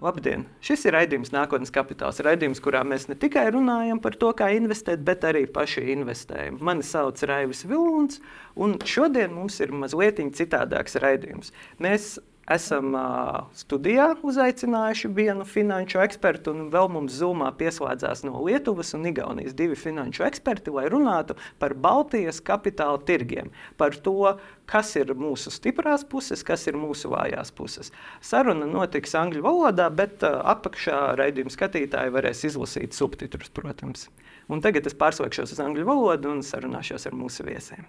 Labdien! Šis ir raidījums Nākotnes kapitāls. Raidījums, kurā mēs ne tikai runājam par to, kā investēt, bet arī paši investējam. Mani sauc Raivis Vilons, un šodien mums ir mazliet citādāks raidījums. Mēs esam uh, studijā uzaicinājuši vienu finanšu ekspertu, un vēl mums zumā pieslēdzās no Lietuvas un Igaunijas divi finanšu eksperti, lai runātu par Baltijas kapitāla tirgiem, par to, kas ir mūsu stiprās puses, kas ir mūsu vājās puses. Saruna notiks angļu valodā, bet uh, apakšā raidījuma skatītāji varēs izlasīt subtitrus, protams. Un tagad es pārslēgšos uz angļu valodu un sarunāšos ar mūsu viesiem.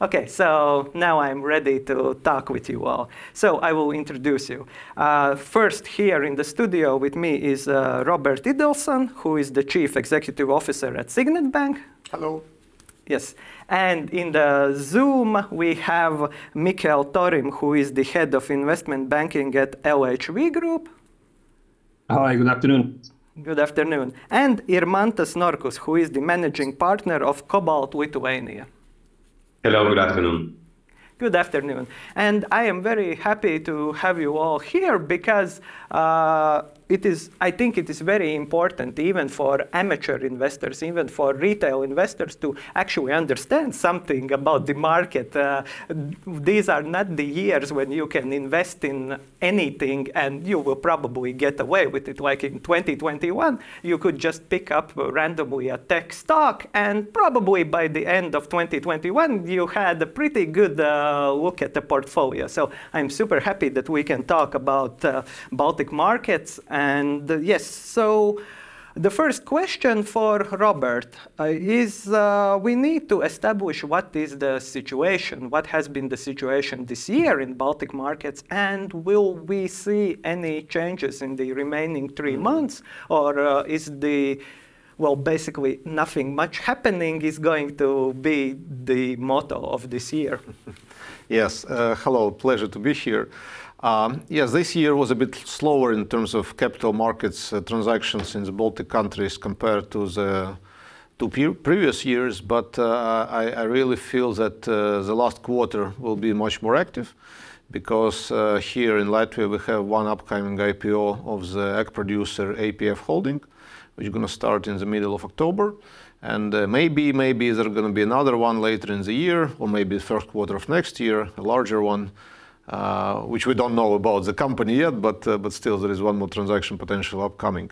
Okay, so now I'm ready to talk with you all. So I will introduce you. Uh, first, here in the studio with me is uh, Robert Idelson, who is the Chief Executive Officer at Signet Bank. Hello. Yes. And in the Zoom, we have Mikkel Torim, who is the Head of Investment Banking at LHV Group. Hi, good afternoon. Good afternoon. And Irmantas Norkus, who is the Managing Partner of Cobalt Lithuania. Hello, good afternoon. Good afternoon. And I am very happy to have you all here because uh, it is, I think it is very important, even for amateur investors, even for retail investors, to actually understand something about the market. Uh, these are not the years when you can invest in anything and you will probably get away with it. Like in 2021, you could just pick up randomly a tech stock, and probably by the end of 2021, you had a pretty good uh, look at the portfolio. So I'm super happy that we can talk about uh, Baltic markets and uh, yes, so the first question for Robert uh, is uh, we need to establish what is the situation, what has been the situation this year in Baltic markets, and will we see any changes in the remaining three months, or uh, is the well, basically nothing much happening is going to be the motto of this year. yes, uh, hello, pleasure to be here. Um, yes, this year was a bit slower in terms of capital markets uh, transactions in the Baltic countries compared to the two previous years, but uh, I, really feel that uh, the last quarter will be much more active because here in Latvia we have one upcoming IPO of the egg producer APF Holding, which is going to start in the middle of October. And maybe, maybe there's going to be another one later in the year, or maybe the first quarter of next year, a larger one. Uh, which we don't know about the company yet, but uh, but still there is one more transaction potential upcoming.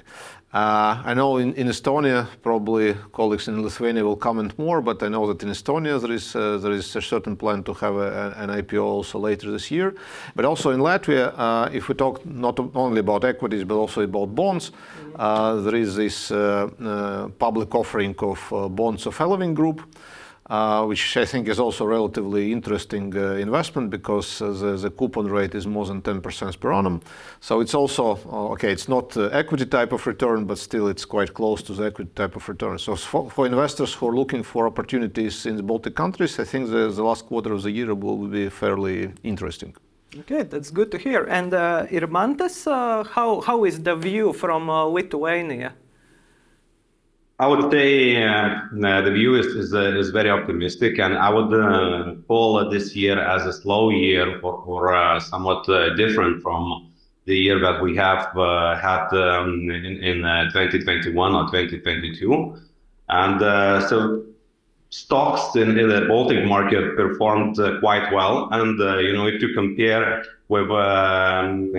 Uh, I know in, Estonia, probably colleagues in Lithuania will comment more, but I know that in Estonia there is there is a certain plan to have an IPO also later this year. But also in Latvia, if we talk not only about equities but also about bonds, there is this public offering of bonds of Eleving Group. Uh, which I think is also relatively interesting uh, investment because uh, the, coupon rate is more than 10% per annum. So it's also, okay, it's not equity type of return, but still it's quite close to the equity type of return. So for, investors who are looking for opportunities in the Baltic countries, I think the, last quarter of the year will be fairly interesting. Okay, that's good to hear. And Irmantas, how, how is the view from Lithuania? I would say uh, the view is is, uh, is, very optimistic, and I would uh, call this year as a slow year or, or uh, somewhat uh, different from the year that we have uh, had um, in, in 2021 or 2022. And so stocks in, in, the Baltic market performed quite well. And you know, if you compare with um,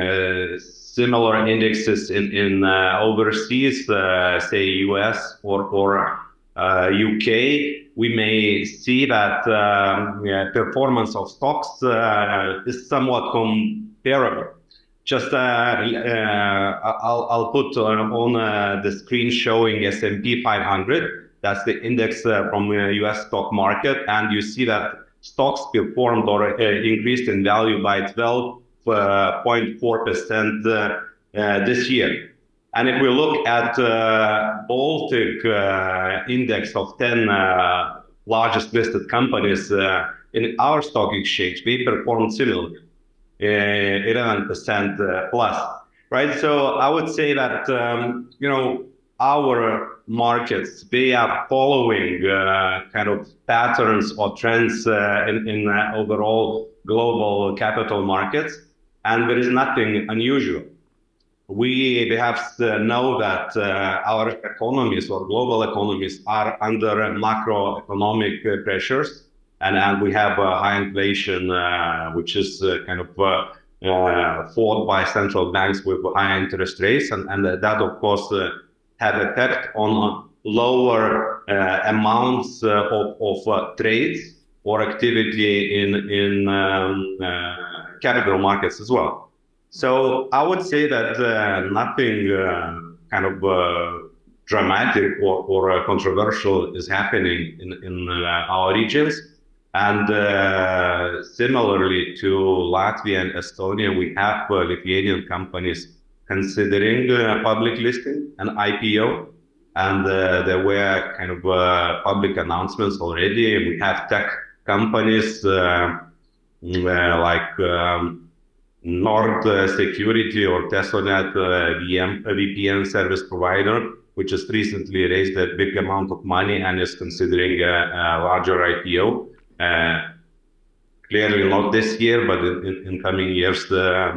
similar indexes in, in uh, overseas, uh, say US or, or UK, uh, we may see that um, yeah, performance of stocks uh, is somewhat comparable. Just uh, I'll, I'll put on the screen showing S&P 500. That's the index from the US stock market, and you see that stocks performed or increased in value by 12 0.4% uh, uh, this year. And if we look at uh, Baltic index of 10 largest listed companies in our stock exchange, we performed similarly, 11% plus, right? So I would say that, um, you know, our markets they are following uh, kind of patterns or trends uh, in, in overall global capital markets and there is nothing unusual. we perhaps uh, know that uh, our economies or global economies are under macroeconomic uh, pressures, and, and we have high inflation, uh, which is kind of fought by central banks with high interest rates, and, and that of course have effect on lower amounts of, of trades or activity in in um, capital markets as well. So I would say that uh, nothing uh, kind of uh, dramatic or, or uh, controversial is happening in, in uh, our regions. And uh, similarly to Latvia and Estonia, we have Lithuanian companies considering a public listing and IPO. And there were kind of uh, public announcements already. We have tech companies uh, mm, like um, Nord Security or Tesonet VM, VPN service provider, which has recently raised a big amount of money and is considering a, a larger IPO. Uh, clearly not this year, but in, in coming years, uh,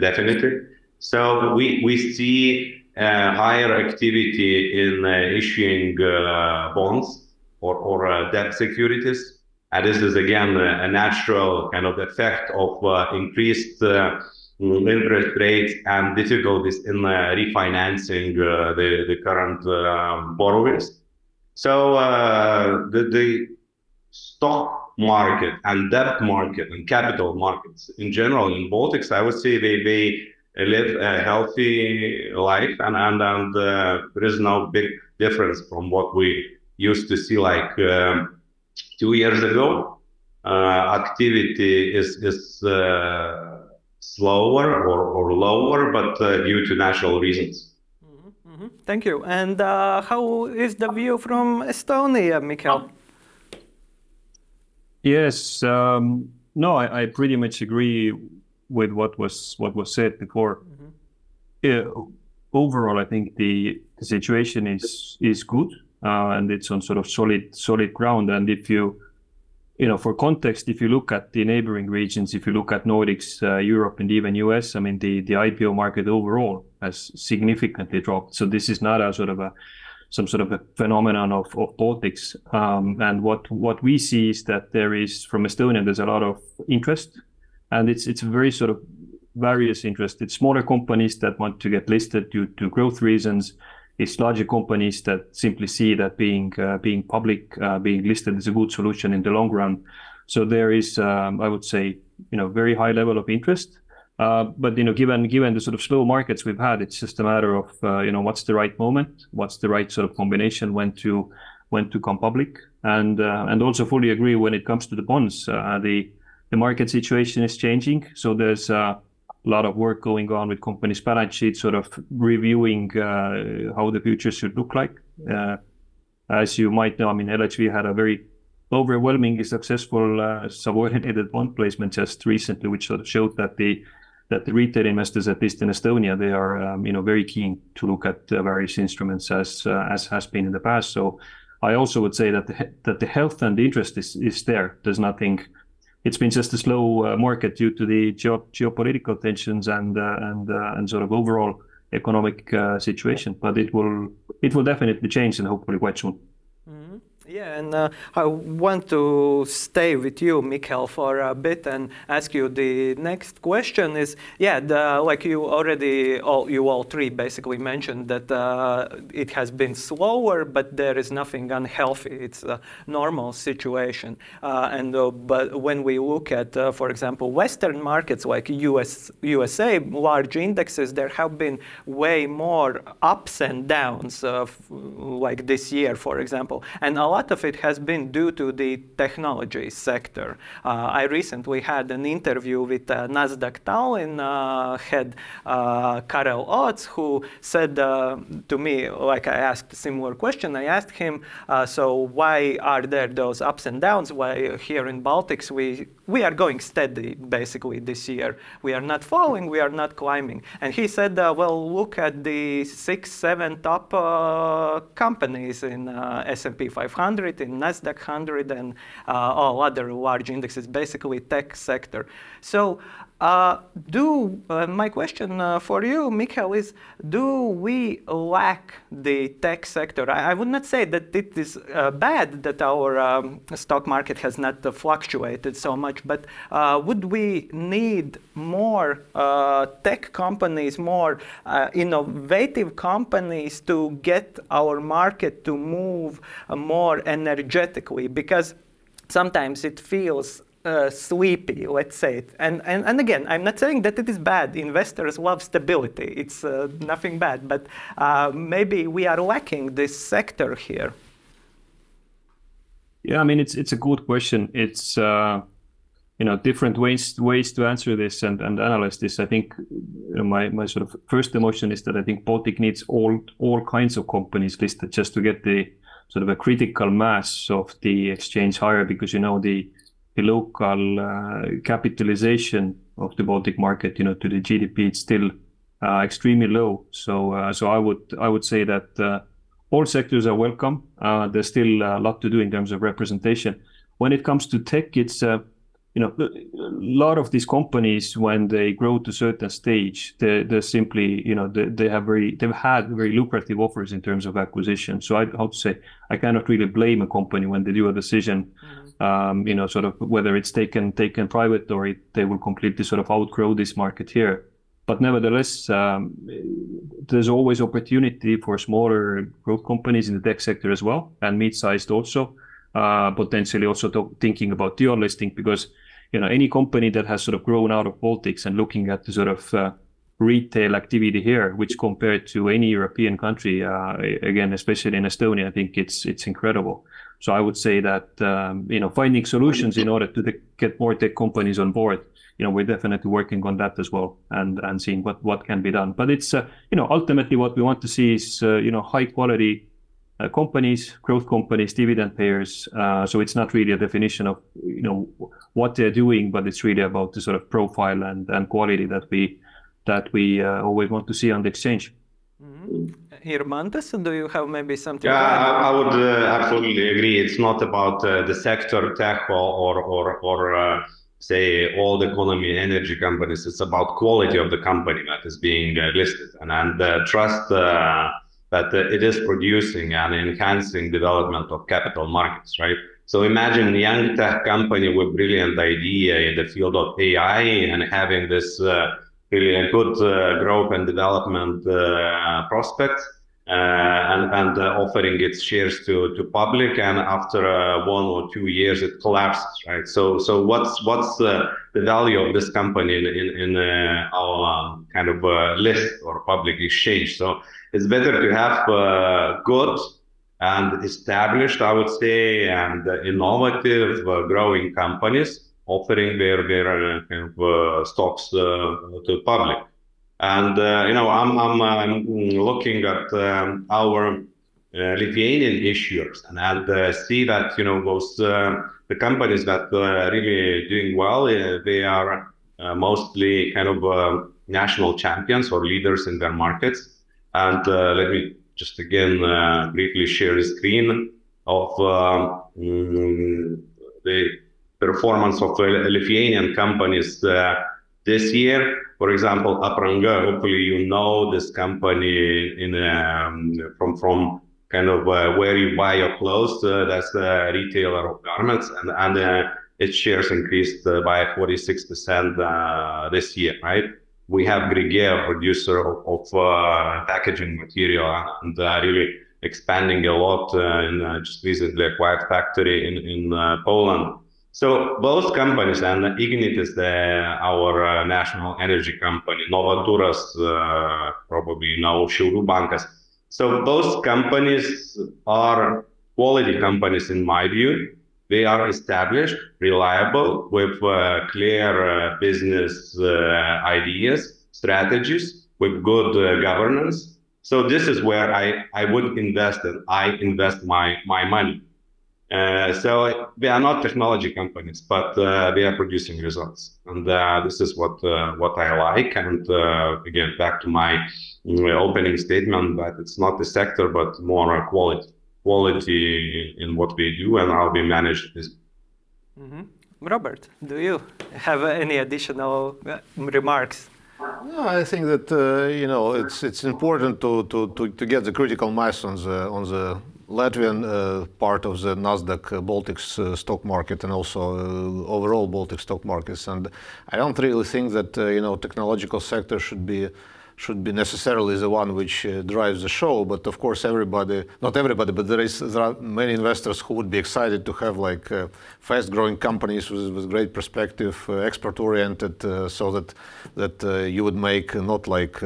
definitely. So we, we see uh, higher activity in uh, issuing uh, bonds or, or uh, debt securities. And this is again a natural kind of effect of uh, increased uh, interest rates and difficulties in uh, refinancing the, the current borrowers. So the, the stock market and debt market and capital markets in general in Baltics, I would say they, they live a healthy life and, and, and uh, there is no big difference from what we used to see like um, two years ago, uh, activity is is uh, slower or, or lower, but uh, due to natural reasons. Mm-hmm, mm-hmm. Thank you. And how is the view from Estonia, Mikkel? Yes, um, no, I, I, pretty much agree with what was what was said before. Mm-hmm. Yeah, overall, I think the, the situation is is good uh, and it's on sort of solid solid ground. And if you you know, for context, if you look at the neighboring regions, if you look at Nordics, uh, Europe, and even US, I mean, the, the IPO market overall has significantly dropped. So this is not a sort of a some sort of a phenomenon of, of Baltics. Um, and what what we see is that there is from Estonia, there's a lot of interest, and it's it's very sort of various interest. It's smaller companies that want to get listed due to growth reasons it's larger companies that simply see that being uh, being public, uh, being listed is a good solution in the long run. So there is, um, I would say, you know, very high level of interest. Uh, but you know, given given the sort of slow markets we've had, it's just a matter of uh, you know what's the right moment, what's the right sort of combination when to when to come public, and uh, and also fully agree when it comes to the bonds. Uh, the the market situation is changing, so there's a lot of work going on with companies' balance sheets, sort of reviewing uh, how the future should look like. Uh, as you might know, I mean, LHV had a very overwhelmingly successful uh, subordinated bond placement just recently, which sort of showed that the that the retail investors, at least in Estonia, they are um, you know very keen to look at various instruments as as has been in the past. So I also would say that the, that the health and the interest is is there. There's nothing it's been just a slow uh, market due to the geo- geopolitical tensions and uh, and uh, and sort of overall economic situation. But it will it will definitely change and hopefully quite soon. Yeah, and uh, I want to stay with you, Mikkel, for a bit and ask you the next question is, yeah, the, like you already, all, you all three basically mentioned that uh, it has been slower, but there is nothing unhealthy. It's a normal situation. Uh, and uh, but when we look at, uh, for example, Western markets like US, USA, large indexes, there have been way more ups and downs, like this year, for example. And a lot of it has been due to the technology sector. Uh, I recently had an interview with uh, Nasdaq Tallinn uh, head uh, Kaarel Ots, who said uh, to me, like I asked a similar question, I asked him, uh, so why are there those ups and downs? Why here in Baltics we we are going steady basically this year. We are not falling, we are not climbing. And he said, well, look at the six, seven top companies in S&P 500 100 in Nasdaq 100 and uh, all other large indexes, basically tech sector. So do uh, my question uh, for you, Mikkel, is: Do we lack the tech sector? I, I would not say that it is uh, bad that our um, stock market has not uh, fluctuated so much, but uh, would we need more tech companies, more innovative companies to get our market to move more energetically? Because sometimes it feels uh, let's say it. And, and, and again, I'm not saying that it is bad. Investors love stability. It's uh, nothing bad. But uh, maybe we are lacking this sector here. Yeah, I mean, it's it's a good question. It's uh, you know different ways ways to answer this and, and analyze this. I think you know, my my sort of first emotion is that I think Baltic needs all all kinds of companies listed just to get the sort of a critical mass of the exchange higher because you know the the local uh, capitalization of the Baltic market, you know, to the GDP, it's still uh, extremely low. So, uh, so I would I would say that all sectors are welcome. There's still a lot to do in terms of representation. When it comes to tech, it's you know, a lot of these companies, when they grow to a certain stage, they, they're simply, you know, they, they have very, they've had very lucrative offers in terms of acquisition. So I, how to say, I cannot really blame a company when they do a decision, mm-hmm. Um, you know, sort of whether it's taken taken private or it, they will completely sort of outgrow this market here. But nevertheless, um, there's always opportunity for smaller growth companies in the tech sector as well, and mid-sized also. Uh, potentially also to, thinking about dual listing because you know any company that has sort of grown out of Baltics and looking at the sort of uh, retail activity here, which compared to any European country, uh, again, especially in Estonia, I think it's it's incredible. So I would say that um, you know finding solutions in order to get more tech companies on board. You know, we're definitely working on that as well, and and seeing what what can be done. But it's uh, you know ultimately what we want to see is uh, you know high quality uh, companies, growth companies, dividend payers. Uh, so it's not really a definition of you know what they're doing, but it's really about the sort of profile and, and quality that we that we uh, always want to see on the exchange. Mm-hmm. Irmantas, do you have maybe something? Yeah, I, I, would uh, absolutely agree. It's not about uh, the sector, tech, or or or, uh, say all the economy, energy companies. It's about quality of the company that is being listed and and trust that it is producing and enhancing development of capital markets, right? So imagine a young tech company with brilliant idea in the field of AI and having this uh, really good uh, growth and development uh, prospects. Uh, and, and uh, offering its shares to, to public and after uh, one or two years it collapses right so so what's what's the value of this company in in, in our um, kind of list or public exchange so it's better to have good and established, I would say, and innovative growing companies offering their their uh, kind of, uh, stocks uh, to the public. And uh, you know, I'm I'm, I'm looking at um, our Lithuanian issuers and, and see that you know those the companies that are really doing well, they are mostly kind of national champions or leaders in their markets and uh, let me just again uh, briefly share the screen of um, mm, the performance of Lithuanian companies uh, this year. For example, Apranga, hopefully you know this company in um, from from kind of uh, where you buy your clothes. Uh, that's a retailer of garments, and and uh, its shares increased by 46% this year, right? we have Grigeo, producer of, of uh, packaging material, and uh, really expanding a lot uh, uh, just recently acquired factory in in uh, Poland. So both companies and Ignitis, the, our uh, national energy company, Novaturas, probably know Šiaulių Bankas. So both companies are quality companies in my view they are established, reliable, with uh, clear uh, business uh, ideas, strategies, with good uh, governance. So this is where I, I would invest and I invest my, my money. Uh, so we are not technology companies, but uh, they are producing results, and this is what what I like. And again, back to my opening statement that it's not the sector, but more quality quality in what we do and how we manage this. Mm-hmm. Robert, do you have any additional remarks? No, I think that uh, you know it's it's important to, to, to, to get the critical mass on the on the Latvian uh, part of the Nasdaq uh, Baltics uh, stock market and also uh, overall Baltic stock markets. And I don't really think that uh, you know technological sector should be should be necessarily the one which uh, drives the show. But of course, everybody, not everybody, but there is there are many investors who would be excited to have like uh, fast-growing companies with, with great perspective, export-oriented, uh, so that that you would make not like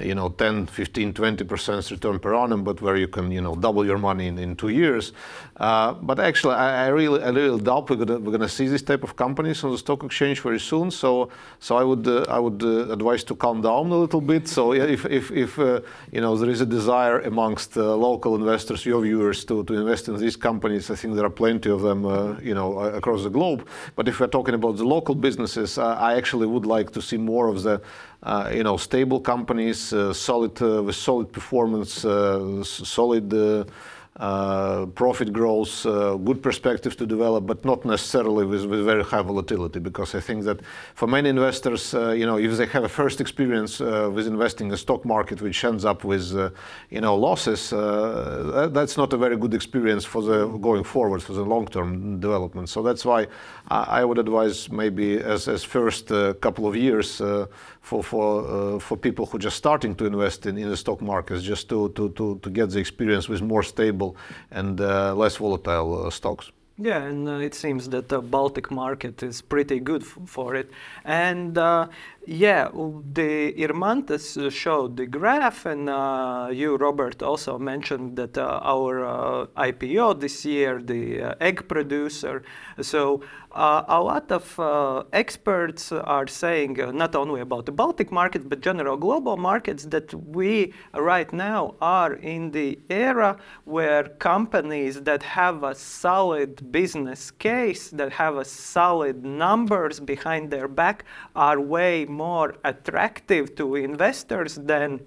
you know 10 15 20 percent return per annum but where you can you know double your money in, in two years. Uh, but actually I, I, really I really doubt we're gonna we're gonna see this type of companies on the stock exchange very soon. So so I would uh, I would uh, advise to calm down a little bit. So if if, if uh, you know there is a desire amongst uh, local investors your viewers to, to invest in these companies I think there are plenty of them you know across the globe. But if we're talking about the local businesses I actually would like to see more of the uh, you know, stable companies, uh, solid uh, with solid performance, solid uh, profit growth, uh, good perspectives to develop, but not necessarily with, very high volatility. Because I think that for many investors, uh, you know, if they have a first experience with investing in the stock market, which ends up with, you know, losses, that, that's not a very good experience for the going forward for the long-term development. So that's why I, would advise maybe as as first couple of years for for uh, for people who are just starting to invest in, in the stock markets, just to, to, to, to get the experience with more stable and uh, less volatile uh, stocks. Yeah, and uh, it seems that the Baltic market is pretty good for it. And uh, yeah, the Irmantas uh, showed the graph, and uh, you, Robert, also mentioned that our IPO this year, the egg producer. So uh, a lot of experts are saying not only about the Baltic market, but general global markets that we right now are in the era where companies that have a solid business case, that have a solid numbers behind their back, are way more attractive to investors than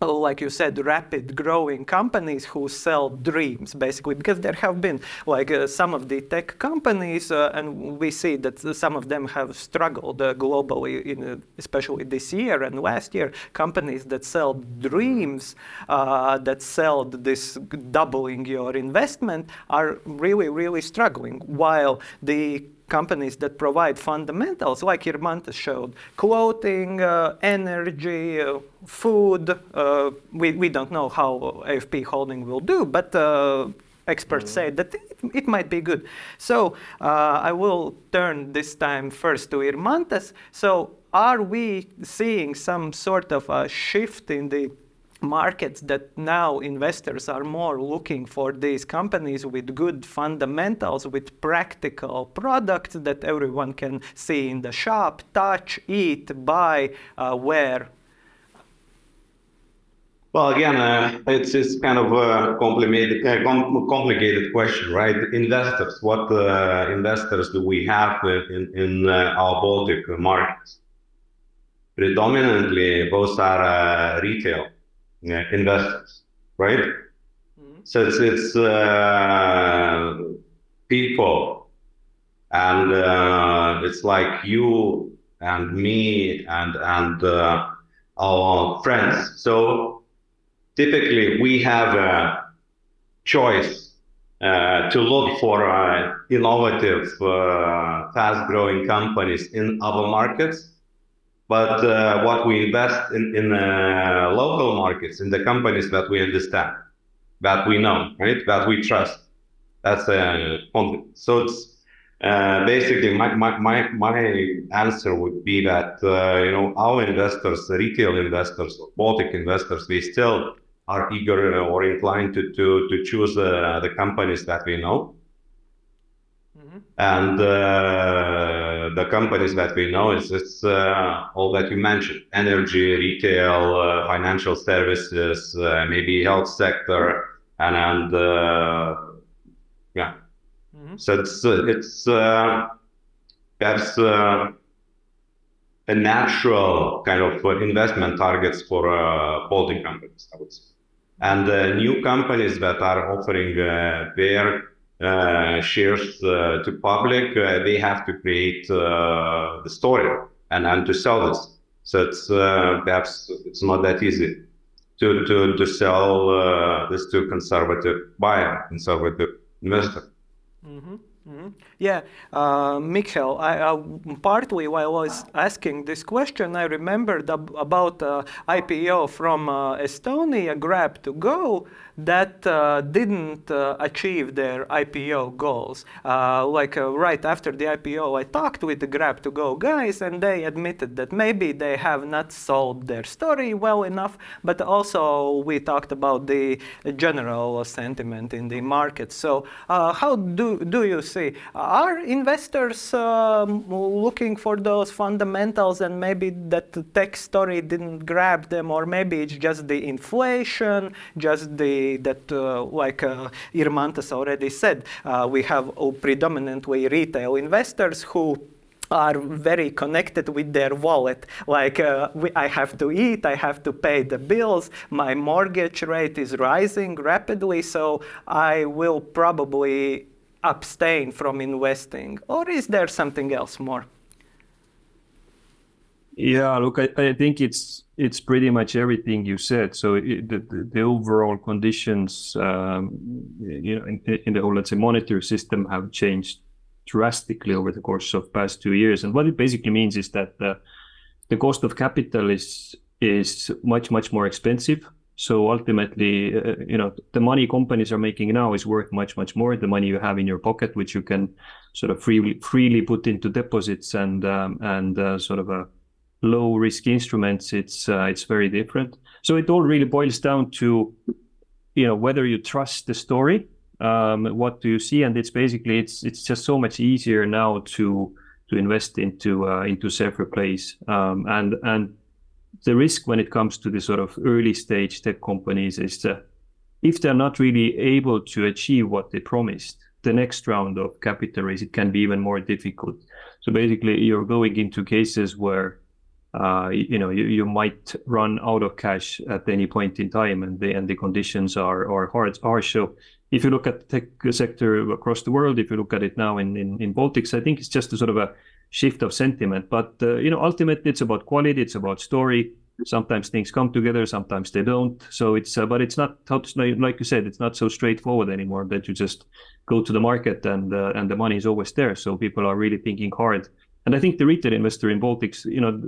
like you said, rapid growing companies who sell dreams, basically, because there have been like uh, some of the tech companies, uh, and we see that some of them have struggled uh, globally, in, uh, especially this year and last year. Companies that sell dreams, uh, that sell this doubling your investment, are really, really struggling. While the companies that provide fundamentals, like Irmanta showed, clothing, uh, energy, uh, food. Uh, we, we don't know how AFP Holding will do, but uh, experts mm. say that it, it, might be good. So uh, I will turn this time first to Irmantas. So are we seeing some sort of a shift in the markets that now investors are more looking for these companies with good fundamentals, with practical products that everyone can see in the shop, touch, eat, buy, uh, wear. Well, again, uh, it's, it's kind of a complicated, uh, complicated question, right? Investors, what uh, investors do we have in, in uh, our Baltic markets? Predominantly, both are uh, retail investors, right? Mm-hmm. So it's, it's uh, people, and uh, it's like you and me and and uh, our friends. So typically, we have a choice uh, to look for uh, innovative, uh, fast-growing companies in our markets but uh, what we invest in, in uh, local markets, in the companies that we understand, that we know, right, that we trust. That's uh, so it's uh, basically my, my, my, my answer would be that uh, you know our investors, retail investors, Baltic investors, they still are eager or inclined to to to choose uh, the companies that we know. And uh, the companies that we know is it's uh, all that you mentioned: energy, retail, uh, financial services, uh, maybe health sector, and and uh, yeah. Mm-hmm. So it's uh, it's perhaps a natural kind of investment targets for holding companies, I would say, and new companies that are offering their uh, shares uh, to public, uh, they have to create uh, the story and, and to sell this. So it's uh, perhaps it's not that easy to to, to sell uh, this to conservative buyer, conservative investor. Mm-hmm. Mm-hmm. Yeah, uh, I, partly while I was asking this question, I remembered ab- about uh, IPO from uh, Estonia, Grab to Go, that uh, didn't uh, achieve their IPO goals. Like right after the IPO, I talked with the Grab to Go guys, and they admitted that maybe they have not sold their story well enough, but also we talked about the general sentiment in the market. So, how do, do you see? Are investors um, looking for those fundamentals and maybe that tech story didn't grab them, or maybe it's just the inflation, just the that, uh, like uh, Irmantas already said, uh, we have predominantly retail investors who are very connected with their wallet. Like, uh, we, I have to eat, I have to pay the bills, my mortgage rate is rising rapidly, so I will probably abstain from investing. Or is there something else more? Yeah, look, I, I think it's it's pretty much everything you said. So it, the, the, overall conditions, um, you know, in, in, the whole let's say monetary system have changed drastically over the course of past two years. And what it basically means is that the, the cost of capital is is much much more expensive. So ultimately, uh, you know, the money companies are making now is worth much much more. The money you have in your pocket, which you can sort of freely freely put into deposits and um, and uh, sort of a low risk instruments, it's uh, it's very different. So it all really boils down to, you know, whether you trust the story, um, what do you see, and it's basically it's it's just so much easier now to to invest into uh, into safer place um, and and the risk when it comes to the sort of early stage tech companies is that if they're not really able to achieve what they promised, the next round of capital raise it can be even more difficult. So basically, you're going into cases where uh, you know you, you might run out of cash at any point in time and the and the conditions are are hard so if you look at the tech sector across the world if you look at it now in in, in baltics i think it's just a sort of a shift of sentiment but uh, you know ultimately it's about quality it's about story sometimes things come together sometimes they don't so it's uh, but it's not like you said it's not so straightforward anymore that you just go to the market and uh, and the money is always there so people are really thinking hard and I think the retail investor in Baltics, you know,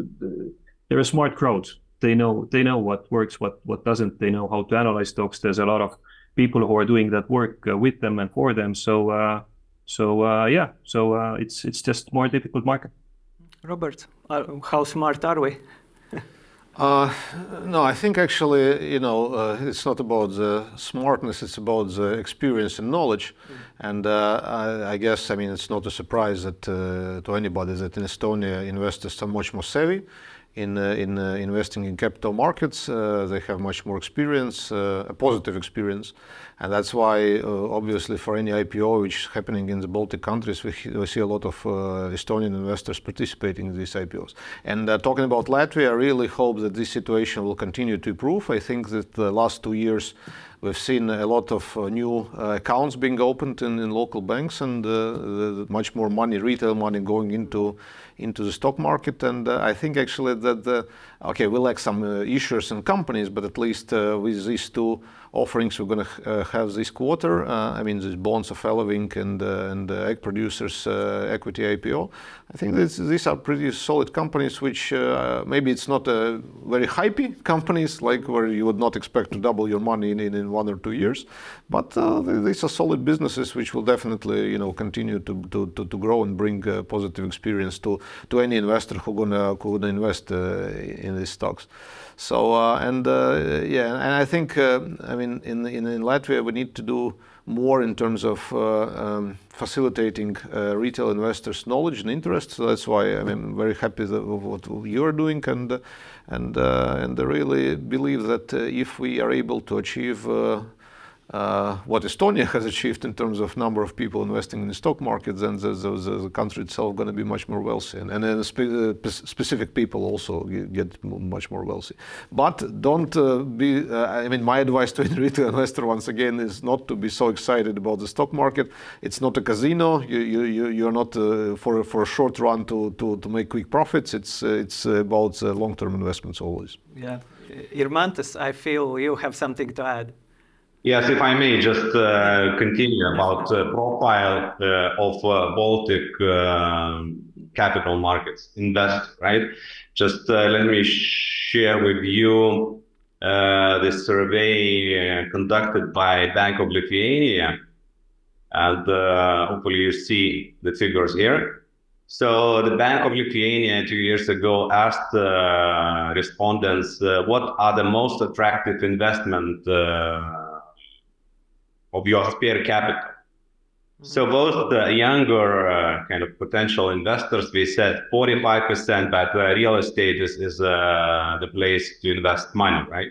they're a smart crowd. They know they know what works, what what doesn't. They know how to analyze stocks. There's a lot of people who are doing that work uh, with them and for them. So uh, so uh, yeah, so uh, it's it's just more difficult market. Robert, uh, how smart are we? Uh, no, I think actually, you know, uh, it's not about the smartness; it's about the experience and knowledge. Mm. And uh, I, I, guess, I mean, it's not a surprise that uh, to anybody that in Estonia investors are much more savvy in uh, in uh, investing in capital markets. they have much more experience, a positive experience, and that's why, uh, obviously, for any IPO which is happening in the Baltic countries, we, see a lot of uh, Estonian investors participating in these IPOs. And uh, talking about Latvia, I really hope that this situation will continue to improve. I think that the last two years we've seen a lot of uh, new uh, accounts being opened in, local banks and uh, much more money, retail money, going into into the stock market. And uh, I think actually that the, okay, we lack some uh, issuers and companies, but at least uh, with these two offerings we're going to uh, have this quarter. Uh, I mean, these bonds of Eleving and uh, and uh, egg producers equity IPO. I think this, these are pretty solid companies, which maybe it's not very hypey companies like where you would not expect to double your money in, in, one or two years, but these are solid businesses which will definitely you know continue to to, to, to grow and bring positive experience to to any investor who who gonna invest in these stocks. So uh, and uh, yeah, and I think uh, I mean in, in, in Latvia we need to do more in terms of um, facilitating retail investors' knowledge and interest. So that's why I am very happy with what you are doing and and and I really believe that if we are able to achieve uh, what Estonia has achieved in terms of number of people investing in the stock market, then the, the, the country itself going to be much more wealthy, and, and then spe uh, specific people also get much more wealthy. But don't uh, be. Uh, I mean, my advice to a retail investor once again is not to be so excited about the stock market. It's not a casino. You you you are not uh, for for a short run to to, to make quick profits. It's it's about long term investments always. Yeah, Irmantas, I feel you have something to add. Yes, if I may just uh, continue about uh, profile uh, of uh, Baltic capital markets invest, right? Just let me share with you this survey conducted by Bank of Lithuania, and hopefully you see the figures here. So the Bank of Lithuania two years ago asked respondents what are the most attractive investment of your spare capital. So mm-hmm. both the younger uh, kind of potential investors, we said 45% that uh, real estate is, is uh, the place to invest money, right?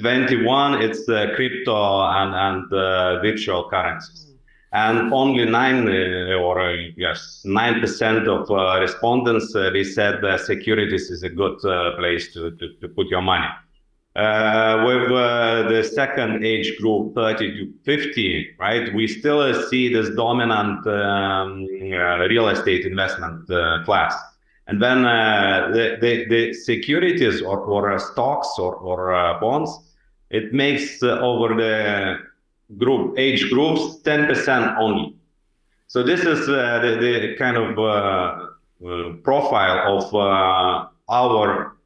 21, it's uh, crypto and, and uh, virtual currencies. Mm. And only nine uh, or yes, 9% of respondents, they said securities is a good place to, to, to put your money. With uh, the second age group, 30 to 50, right, we still see this dominant um, uh, real estate investment uh, class. And then uh, the, securities or, uh, stocks or, uh, bonds, it makes over the group age groups 10% only. So this is the, the kind of profile of our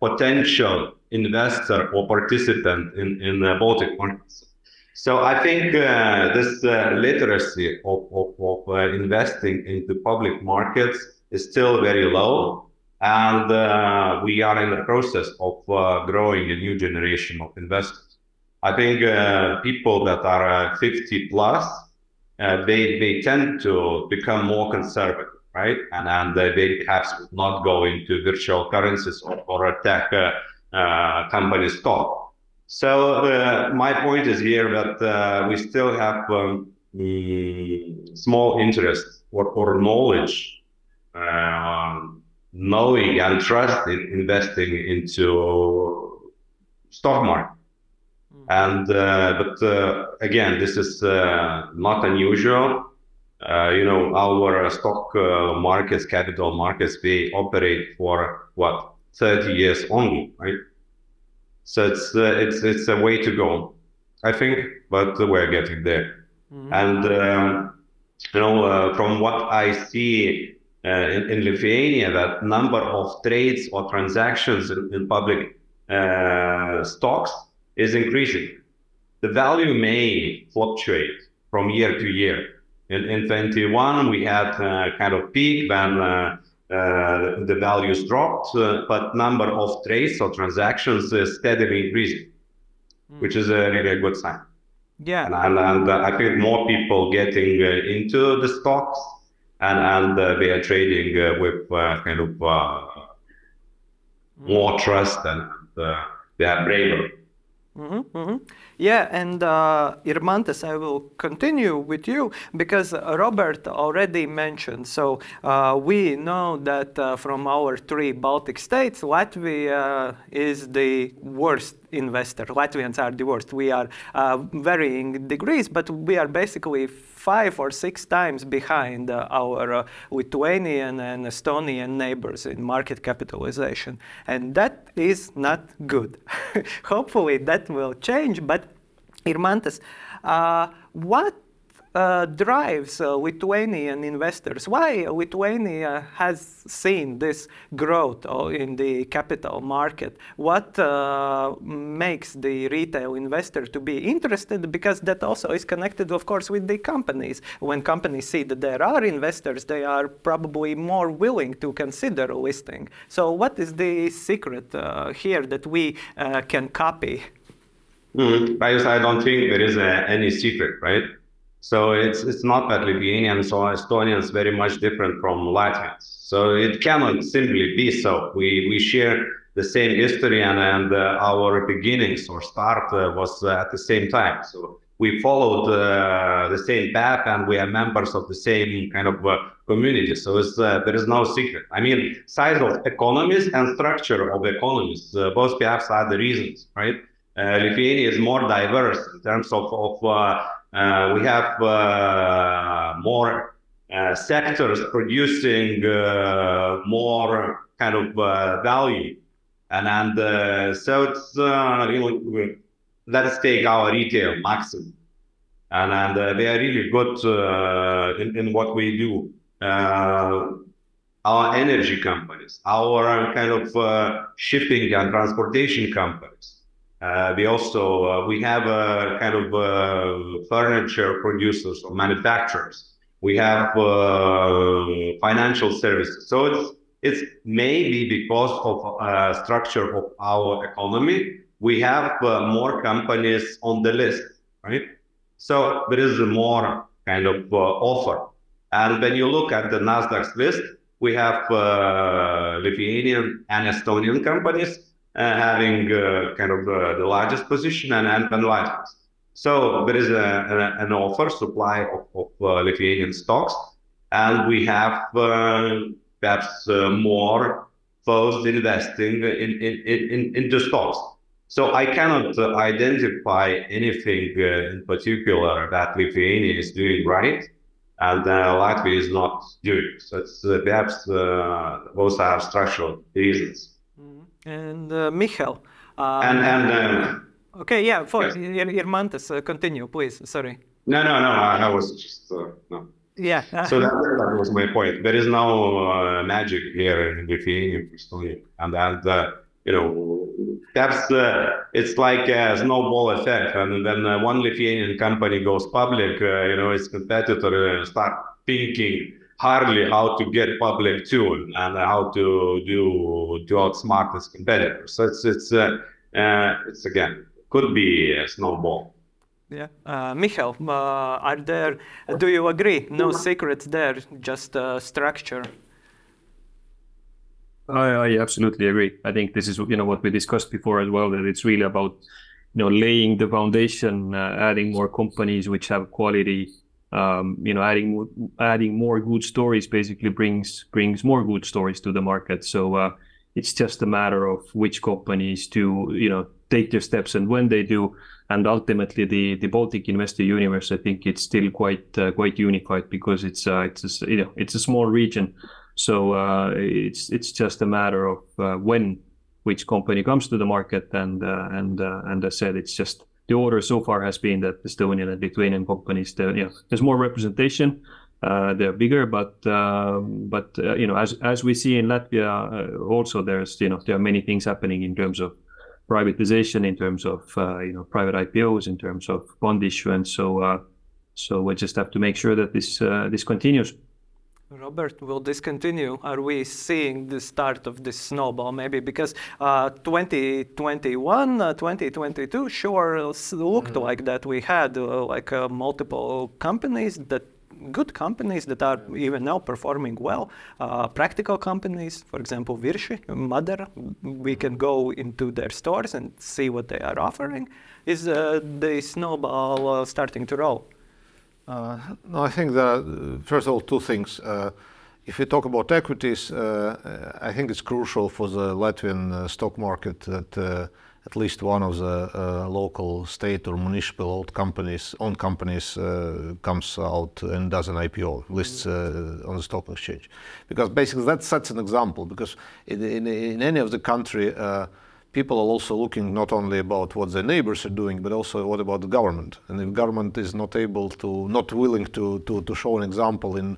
potential investor or participant in, in the Baltic markets. So I think uh, this uh, literacy of, of, of uh, investing into public markets is still very low. And uh, we are in the process of uh, growing a new generation of investors. I think uh, people that are 50 plus, they, they tend to become more conservative, right? And, and they perhaps not go into virtual currencies or, or tech uh, company stock. So uh, my point is here that uh, we still have um, small interest or, or knowledge, knowing and trust in investing into stock market. Hmm. And uh, but uh, again, this is uh, not unusual. Uh, you know, our stock markets, capital markets, they operate for what 30 years only, right? So it's uh, it's it's a way to go, I think, but we're getting there. Mm-hmm. And um, you know, uh, from what I see uh, in, in, Lithuania, that number of trades or transactions in, in public uh, stocks is increasing. The value may fluctuate from year to year. In, in 21, we had uh, kind of peak when uh, uh, the values dropped, uh, but number of trades or transactions is steadily increasing, mm. which is a really a good sign. Yeah, and, and, and uh, I think more people getting into the stocks, and and they are trading with kind of mm. more trust and they are braver. Mm-hmm, mm-hmm. Yeah, and uh, I will continue with you because Robert already mentioned. So uh, we know that uh, from our three Baltic states, Latvia is the worst investor. Latvians are worst. We are uh, varying degrees, but we are basically five or six times behind uh, our uh, Lithuanian and Estonian neighbors in market capitalization. And that is not good. Hopefully that will change, but Irmantas, uh, what uh, drives uh, Lithuanian investors? Why Lithuania has seen this growth uh, in the capital market? What uh, makes the retail investor to be interested? Because that also is connected, of course, with the companies. When companies see that there are investors, they are probably more willing to consider listing. So, what is the secret uh, here that we can copy? Mm, I don't think there is a, any secret, right? So it's it's not that Lithuanians or Estonians very much different from Latvians. So it cannot simply be so. We we share the same history and, and uh, our beginnings or start uh, was uh, at the same time. So we followed uh, the same path and we are members of the same kind of uh, community. So there is no secret. I mean, size of economies and structure of economies, both perhaps are the reasons, right? Lithuania is more diverse in terms of, of we have more sectors producing more kind of uh, value. And, and uh, so it's, uh, know, let's take our retail maximum. And, and uh, they are really good uh, in, in what we do. Uh, our energy companies, our kind of shipping and transportation companies. We also we have a kind of furniture producers or manufacturers. We have financial services. So it's it's maybe because of uh, structure of our economy, we have uh, more companies on the list, right? So there is more kind of uh, offer. And when you look at the Nasdaq's list, we have uh, Lithuanian and Estonian companies uh, having uh, kind of the largest position and, and, and largest. So there is a, a, an offer supply of, of Lithuanian stocks, and we have perhaps uh, more first investing in, in, in, in the stocks. So I cannot uh, identify anything uh, in particular that Lithuania is doing right and Latvia is not doing. So it's perhaps those are structural reasons. And uh, Mikkel. Um, and and okay, yeah. For yes. Irmantas, uh, continue, please. Sorry. No, no, no. I, I was just no. Yeah. so that, that, was my point. There is no uh, magic here in Lithuania, and and uh, you know that's uh, it's like a snowball effect. And then uh, one Lithuanian company goes public, uh, you know, its competitor uh, start thinking hardly how to get public too, and how to do to outsmart its competitors. So it's it's it's again could be a snowball. Yeah, uh, Mikkel, uh, are there? Do you agree? No secrets there, just uh, structure. I, I absolutely agree. I think this is you know what we discussed before as well. That it's really about you know laying the foundation, uh, adding more companies which have quality. Um, you know, adding adding more good stories basically brings brings more good stories to the market. So uh, it's just a matter of which companies to you know take their steps and when they do and ultimately the the Baltic investor universe I think it's still quite uh, quite unified because it's uh, it's a, you know it's a small region so uh, it's it's just a matter of uh, when which company comes to the market and uh, and and I said it's just the order so far has been that Estonian and Lithuanian companies you know, there's more representation they're bigger but um, but you know as as we see in Latvia also there's you know there are many things happening in terms of privatization, in terms of uh, you know private IPOs, in terms of bond issuance. So uh, so we just have to make sure that this uh, this continues. Robert, will this continue? Are we seeing the start of this snowball maybe? Because uh, 2021, uh, 2022 sure looked mm. like that. We had uh, like uh, multiple companies that good companies that are even now performing well. Uh, practical companies, for example, Virši, Madara, we can go into their stores and see what they are offering. Is uh, the snowball uh, starting to roll? Uh, no, I think that uh, first of all, two things. Uh, if we talk about equities, I think it's crucial for the Latvian stock market that at least one of the uh, local state or municipal companies, owned companies uh, comes out and does an IPO, lists uh, on the stock exchange. Because basically that sets an example, because in, in, in any of the country, uh, people are also looking not only about what their neighbors are doing, but also what about the government. And if government is not able to, not willing to, to, to show an example in,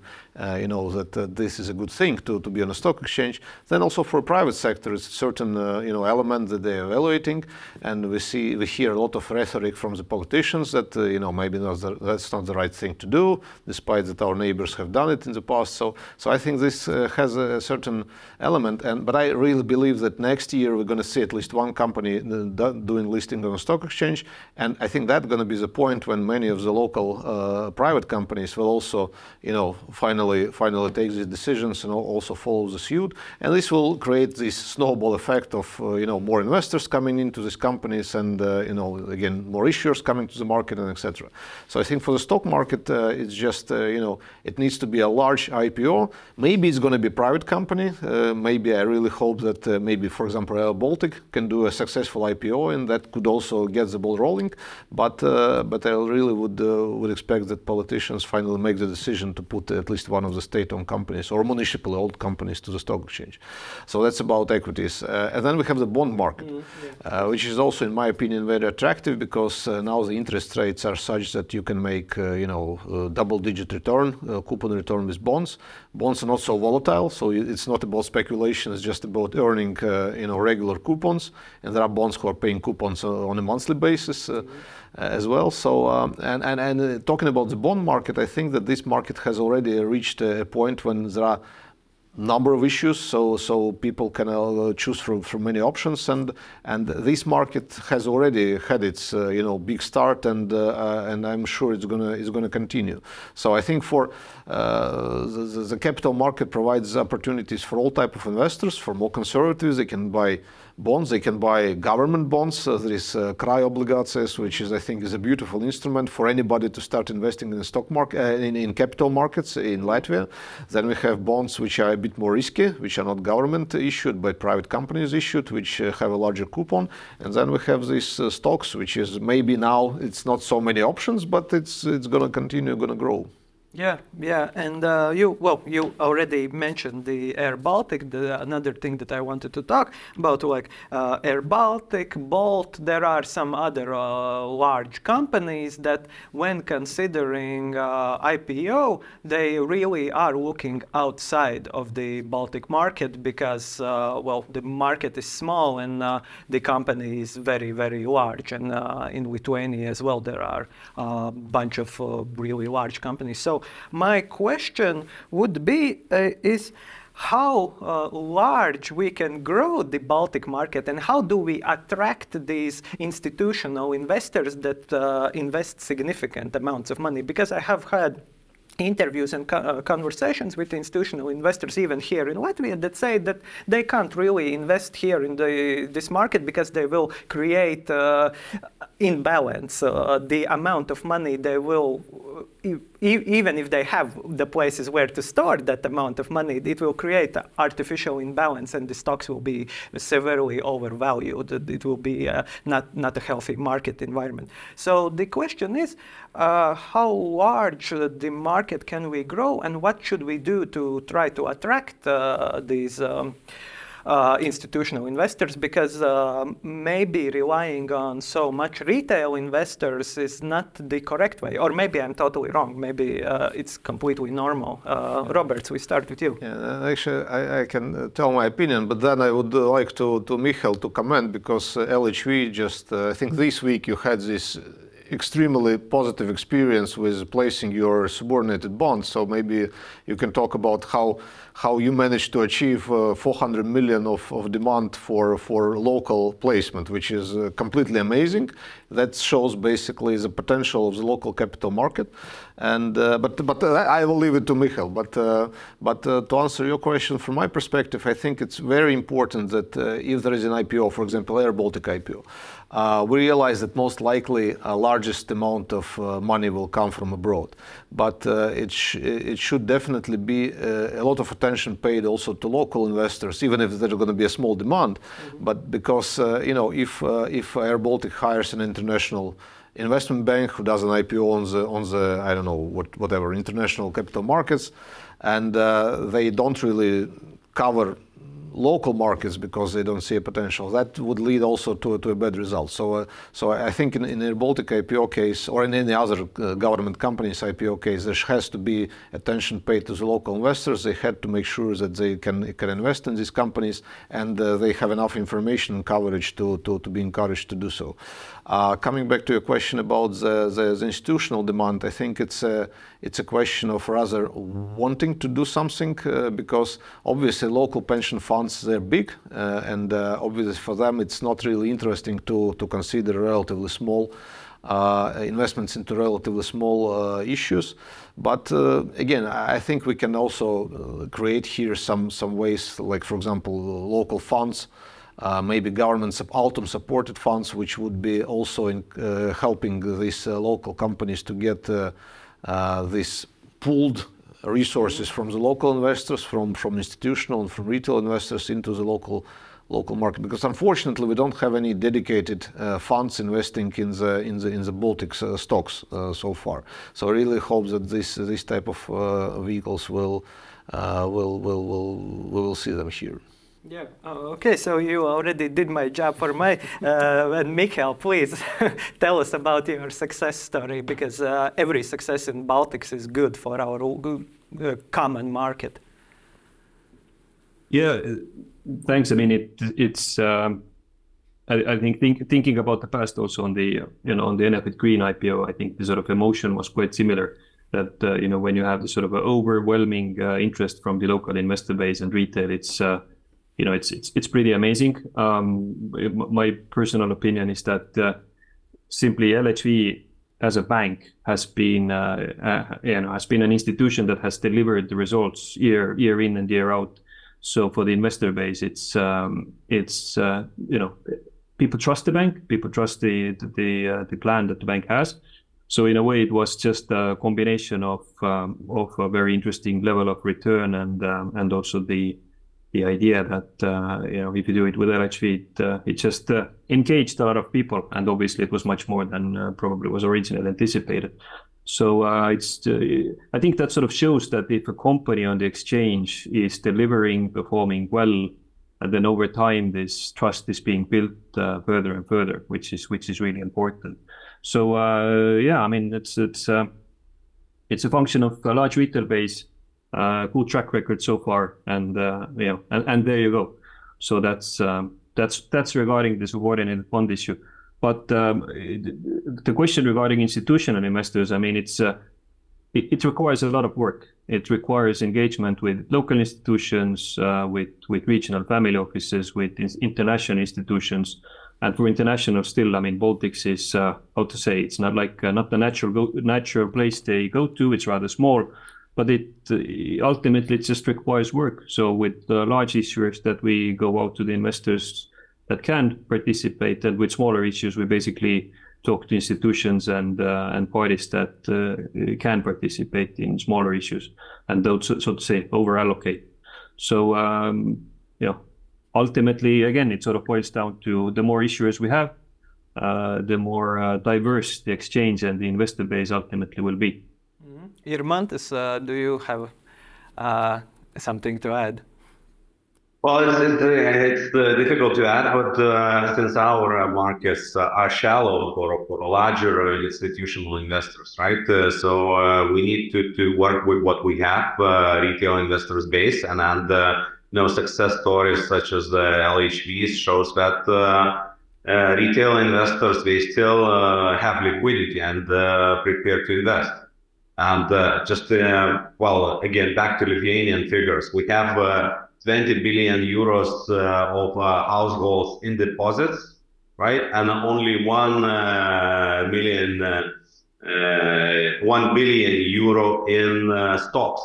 you know, that uh, this is a good thing to, to be on a stock exchange, then also for private sector, it's a certain, uh, you know, element that they're evaluating. And we see, we hear a lot of rhetoric from the politicians that, uh, you know, maybe not the, that's not the right thing to do, despite that our neighbors have done it in the past. So, so I think this uh, has a certain element. And, but I really believe that next year we're going to see at least one company doing listing on a stock exchange. And I think that's going to be the point when many of the local uh, private companies will also, you know, finally finally take these decisions and also follow the suit. And this will create this snowball effect of, uh, you know, more investors coming into these companies and, uh, you know, again, more issuers coming to the market and etc. So I think for the stock market, uh, it's just, uh, you know, it needs to be a large IPO. Maybe it's going to be a private company. Uh, maybe I really hope that maybe, for example, Air Baltic can do a successful IPO and that could also get the ball rolling. But but I really would would expect that politicians finally make the decision to put at least one of the state-owned companies or municipally owned companies to the stock exchange. So that's about equities. Uh, and then we have the bond market, mm, yeah. uh, which is also, in my opinion, very attractive because uh, now the interest rates are such that you can make, uh, you know, uh, double-digit return, uh, coupon return with bonds. Bonds are not so volatile, so it's not about speculation. It's just about earning, you know, regular coupons. And there are bonds who are paying coupons on a monthly basis. Mm-hmm as well. So um, and and and uh, talking about the bond market, I think that this market has already reached a point when there are number of issues so so people can uh, choose from from many options. And and this market has already had its uh, you know big start and uh, uh and I'm sure it's gonna it's gonna continue. So I think for uh, the, the capital market provides opportunities for all type of investors. For more conservatives they can buy bonds. They can buy government bonds. Uh, there is uh, krājobligācijas, which is, I think, is a beautiful instrument for anybody to start investing in the stock market, uh, in, in capital markets in Latvia. Then we have bonds which are a bit more risky, which are not government issued, but private companies issued, which uh, have a larger coupon. And then we have these uh, stocks, which is maybe now it's not so many options, but it's it's going to continue, going to grow. Yeah, yeah, and uh, you well, you already mentioned the Air Baltic. The another thing that I wanted to talk about, like uh, Air Baltic, Bolt. There are some other uh, large companies that, when considering uh, IPO, they really are looking outside of the Baltic market because, uh, well, the market is small and uh, the company is very, very large. And in Lithuania as well, there are a bunch of really large companies. So my question would be uh, is how uh, large we can grow the Baltic market and how do we attract these institutional investors that uh, invest significant amounts of money? Because I have had interviews and uh, conversations with institutional investors, even here in Latvia, that say that they can't really invest here in the, this market because they will create uh, imbalance. Uh, the amount of money they will even if they have the places where to store that amount of money, it will create artificial imbalance and the stocks will be severely overvalued. It will be uh, not, not a healthy market environment. So the question is, uh, how large the market can we grow and what should we do to try to attract uh, these um, uh, institutional investors because uh, maybe relying on so much retail investors is not the correct way. Or maybe I'm totally wrong. Maybe uh, it's completely normal. Uh, Roberts, we start with you. Yeah, actually, I, I, can tell my opinion, but then I would like to, to Mikkel to comment because LHV just, I think this week you had this extremely positive experience with placing your subordinated bonds. So maybe you can talk about how how you managed to achieve uh, 400 million of, of demand for for local placement, which is uh, completely amazing. That shows basically the potential of the local capital market. And uh, but but uh, I will leave it to Mikkel. But uh, but uh, to answer your question, from my perspective, I think it's very important that if there is an IPO, for example, Air Baltic IPO we realize that most likely a largest amount of uh, money will come from abroad. But uh, it, sh- it should definitely be uh, a lot of attention paid also to local investors, even if there's going to be a small demand. Mm-hmm. But because uh, you know, if uh, if Air Baltic hires an international investment bank who does an IPO on the on the I don't know what whatever international capital markets, and they don't really cover local markets because they don't see a potential. That would lead also to, to a bad result. So, uh, so I think in, in a Baltic IPO case or in any other uh, government company's IPO case, there has to be attention paid to the local investors. They had to make sure that they can, can invest in these companies and uh, they have enough information and coverage to, to, to be encouraged to do so. Uh, coming back to your question about the, institutional demand, I think it's a, it's a question of rather wanting to do something uh, because obviously local pension funds they're big, uh, and uh, obviously for them it's not really interesting to consider relatively small uh, investments into relatively small issues. But again, I think we can also create here some ways, like for example, local funds, Uh, maybe government Altum-supported funds, which would be also uh, helping these uh, local companies to get this pooled resources from the local investors, from from institutional and from retail investors into the local local market. Because unfortunately, we don't have any dedicated funds investing in the Baltic stocks so far. So I really hope that this this type of vehicles will will will will we will see them here. Yeah. Oh, okay, So you already did my job for me. Uh, Mihails, please tell us about your success story because uh, every success in Baltics is good for our uh, common market. Yeah. Thanks. I mean, it's um, I think thinking about the past also on the, you know, on the Enefit Green IPO, I think the sort of emotion was quite similar that, you know, when you have the sort of overwhelming interest from the local investor base and retail, it's, you know, it's it's, it's pretty amazing. Um, my personal opinion is that uh, simply LHV as a bank has been, uh, uh, you know, has been an institution that has delivered the results year year in and year out. So for the investor base, it's, um, it's you know, people trust the bank, people trust the plan that the bank has. So in a way, it was just a combination of um, of a very interesting level of return and and also the idea that, uh, you know, if you do it with LHV, uh, it just uh, engaged a lot of people, and obviously it was much more than probably was originally anticipated. So it's I think that sort of shows that if a company on the exchange is delivering, performing well, and then over time this trust is being built further and further, which is which is really important. So yeah, I mean, it's it's it's a function of a large retail base, Uh, good track record so far, and uh, you and, there you go. So that's um, that's that's regarding the subordinated bond issue. But um, the question regarding institutional investors, I mean, it's uh, it requires a lot of work. It requires engagement with local institutions, with with regional family offices, with international institutions. And for international still, I mean, Baltics is how to say, it's not like not the natural go- natural place they go to. It's rather small, but it uh, ultimately just requires work. So with the large issuers that we go out to the investors that can participate, and with smaller issues, we basically talk to institutions and uh, and parties that uh, can participate in smaller issues and those, so to say, over-allocate. So um, You know, ultimately, again, it sort of boils down to the more issuers we have, the more diverse the exchange and the investor base ultimately will be. Irmantas, uh, do you have uh, something to add? Well, it's uh, difficult to add, but since our markets are shallow for for larger institutional investors, right? So we need to to work with what we have, retail investors base. You know, success stories such as the LHVs shows that retail investors, they still have liquidity and prepared to invest. And uh, just, uh, well, again, back to Lithuanian figures. We have uh, 20 billion euros of households in deposits, right? And only 1 billion euro in stocks.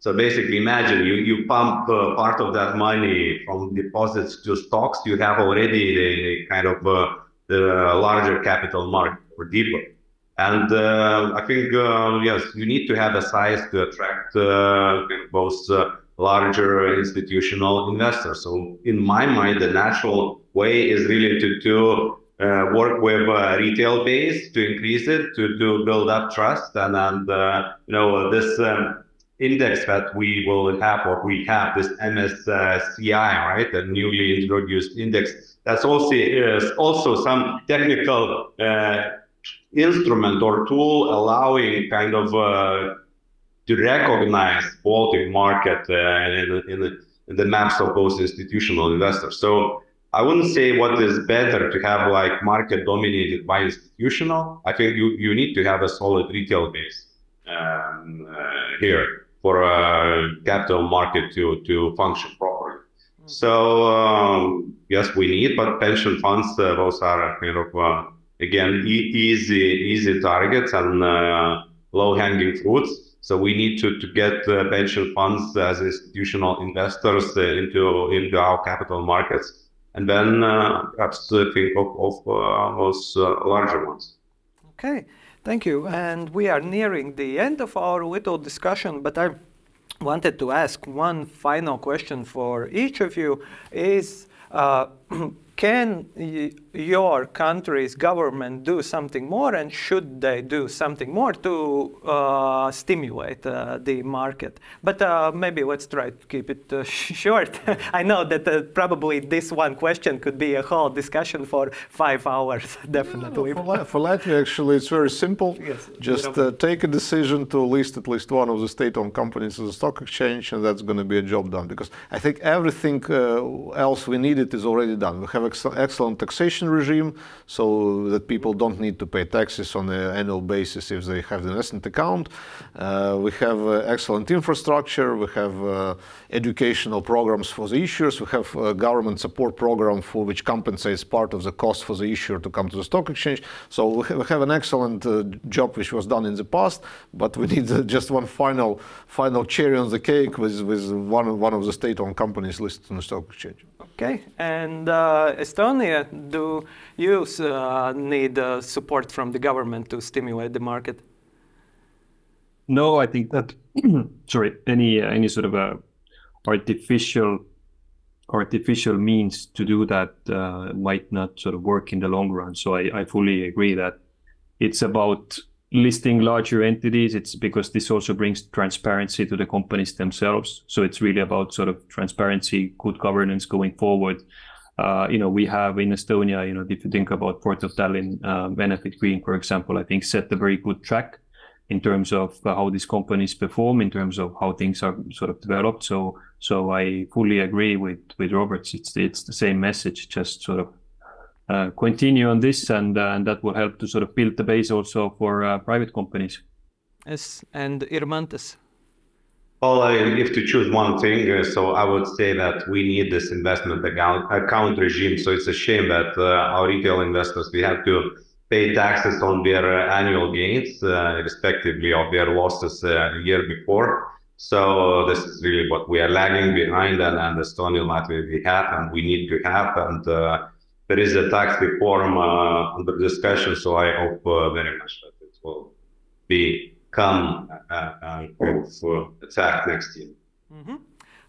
So basically imagine you pump part of that money from deposits to stocks, you have already the kind of the larger capital market or deeper. Uh, I think uh, yes, you need to have a size to attract uh, both larger institutional investors. So in my mind, the natural way is really to to work with retail base to increase it, to to build up trust. And and uh, you know, this um, index that we will have or we have, this MSCI, right? The newly introduced index. That's also some technical instrument or tool allowing kind of to recognize Baltic market in the maps of those institutional investors. So I wouldn't say what is better to have like market dominated by institutional. I think you you need to have a solid retail base here for a capital market to to function properly. So um, yes, we need, but pension funds uh, those are kind of uh, again e- easy easy targets and uh, low hanging fruits. So we need to to get uh, pension funds as institutional investors uh, into into our capital markets, and then uh, perhaps uh, think of of uh, those uh, larger ones. Okay, thank you. And we are nearing the end of our little discussion, but I wanted to ask one final question for each of you is uh, can y- your country's government do something more and should they do something more to uh, stimulate uh, the market but uh, maybe let's try to keep it uh, short i know that uh, probably this one question could be a whole discussion for five hours definitely For, La- for Latvia, actually, it's very simple. Yes. Just uh, take a decision to list at least one of the state-owned companies on the stock exchange, and that's going to be a job done. Because I think everything uh, else we needed is already done. We have ex- excellent taxation regime, so that people don't need to pay taxes on an annual basis if they have the investment account. Uh, we have uh, excellent infrastructure. We have uh, educational programs for the issuers. We have a government support program for which compensates part of the cost for the issuer to come to the stock exchange. So we ha- we have an excellent uh, job which was done in the past, but we need uh, just one final final cherry on the cake with, with one, one of the state-owned companies listed on the stock exchange. Okay, and uh, Estonia, do you uh, need uh, support from the government to stimulate the market? No, I think that sorry, any uh, any sort of a artificial artificial means to do that uh, might not sort of work in the long run. So I, I fully agree that it's about listing larger entities. It's because this also brings transparency to the companies themselves. So it's really about sort of transparency, good governance going forward. Uh, you know, we have in Estonia, you know, if you think about Port of Tallinn, uh, Enefit Green, for example, I think set a very good track in terms of uh, how these companies perform, in terms of how things are sort of developed. So, so I fully agree with with Roberts. It's it's the same message, just sort of uh, continue on this, and uh, and that will help to sort of build the base also for uh, private companies. Yes, and Irmantas. Well, uh, if to choose one thing, uh, so I would say that we need this investment account account regime. So it's a shame that uh, our retail investors we have to pay taxes on their uh, annual gains, uh, respectively of their losses uh, a year before. So this is really what we are lagging behind, and, and Estonia, Latvia, we have, and we need to have, and uh, there is a tax reform uh, under discussion. So I hope uh, very much that it will become uh, uh, of attack next year.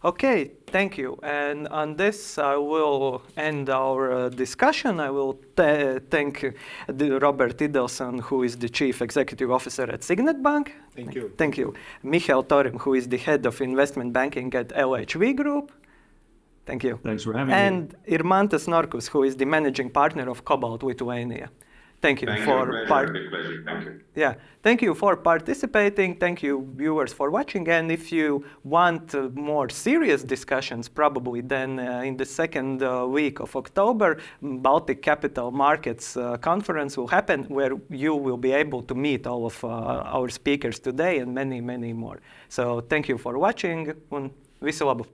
Okay, thank you. And on this, I will end our uh, discussion. I will th- thank uh, the Robert Idelson, who is the Chief Executive Officer at Signet Bank. Thank you. Thank you. Mikkel Torim, who is the Head of Investment Banking at LHV Group. Thank you. Thanks for having me. And Irmantas Norkus, who is the Managing Partner of Cobalt Lithuania. Thank you for part- Big pleasure. Thank you. yeah, thank you for participating. Thank you, viewers, for watching. And if you want uh, more serious discussions, probably then uh, in the second uh, week of October, mm, Baltic Capital Markets uh, Conference will happen, where you will be able to meet all of uh, our speakers today and many, many more. So thank you for watching. Visu labu!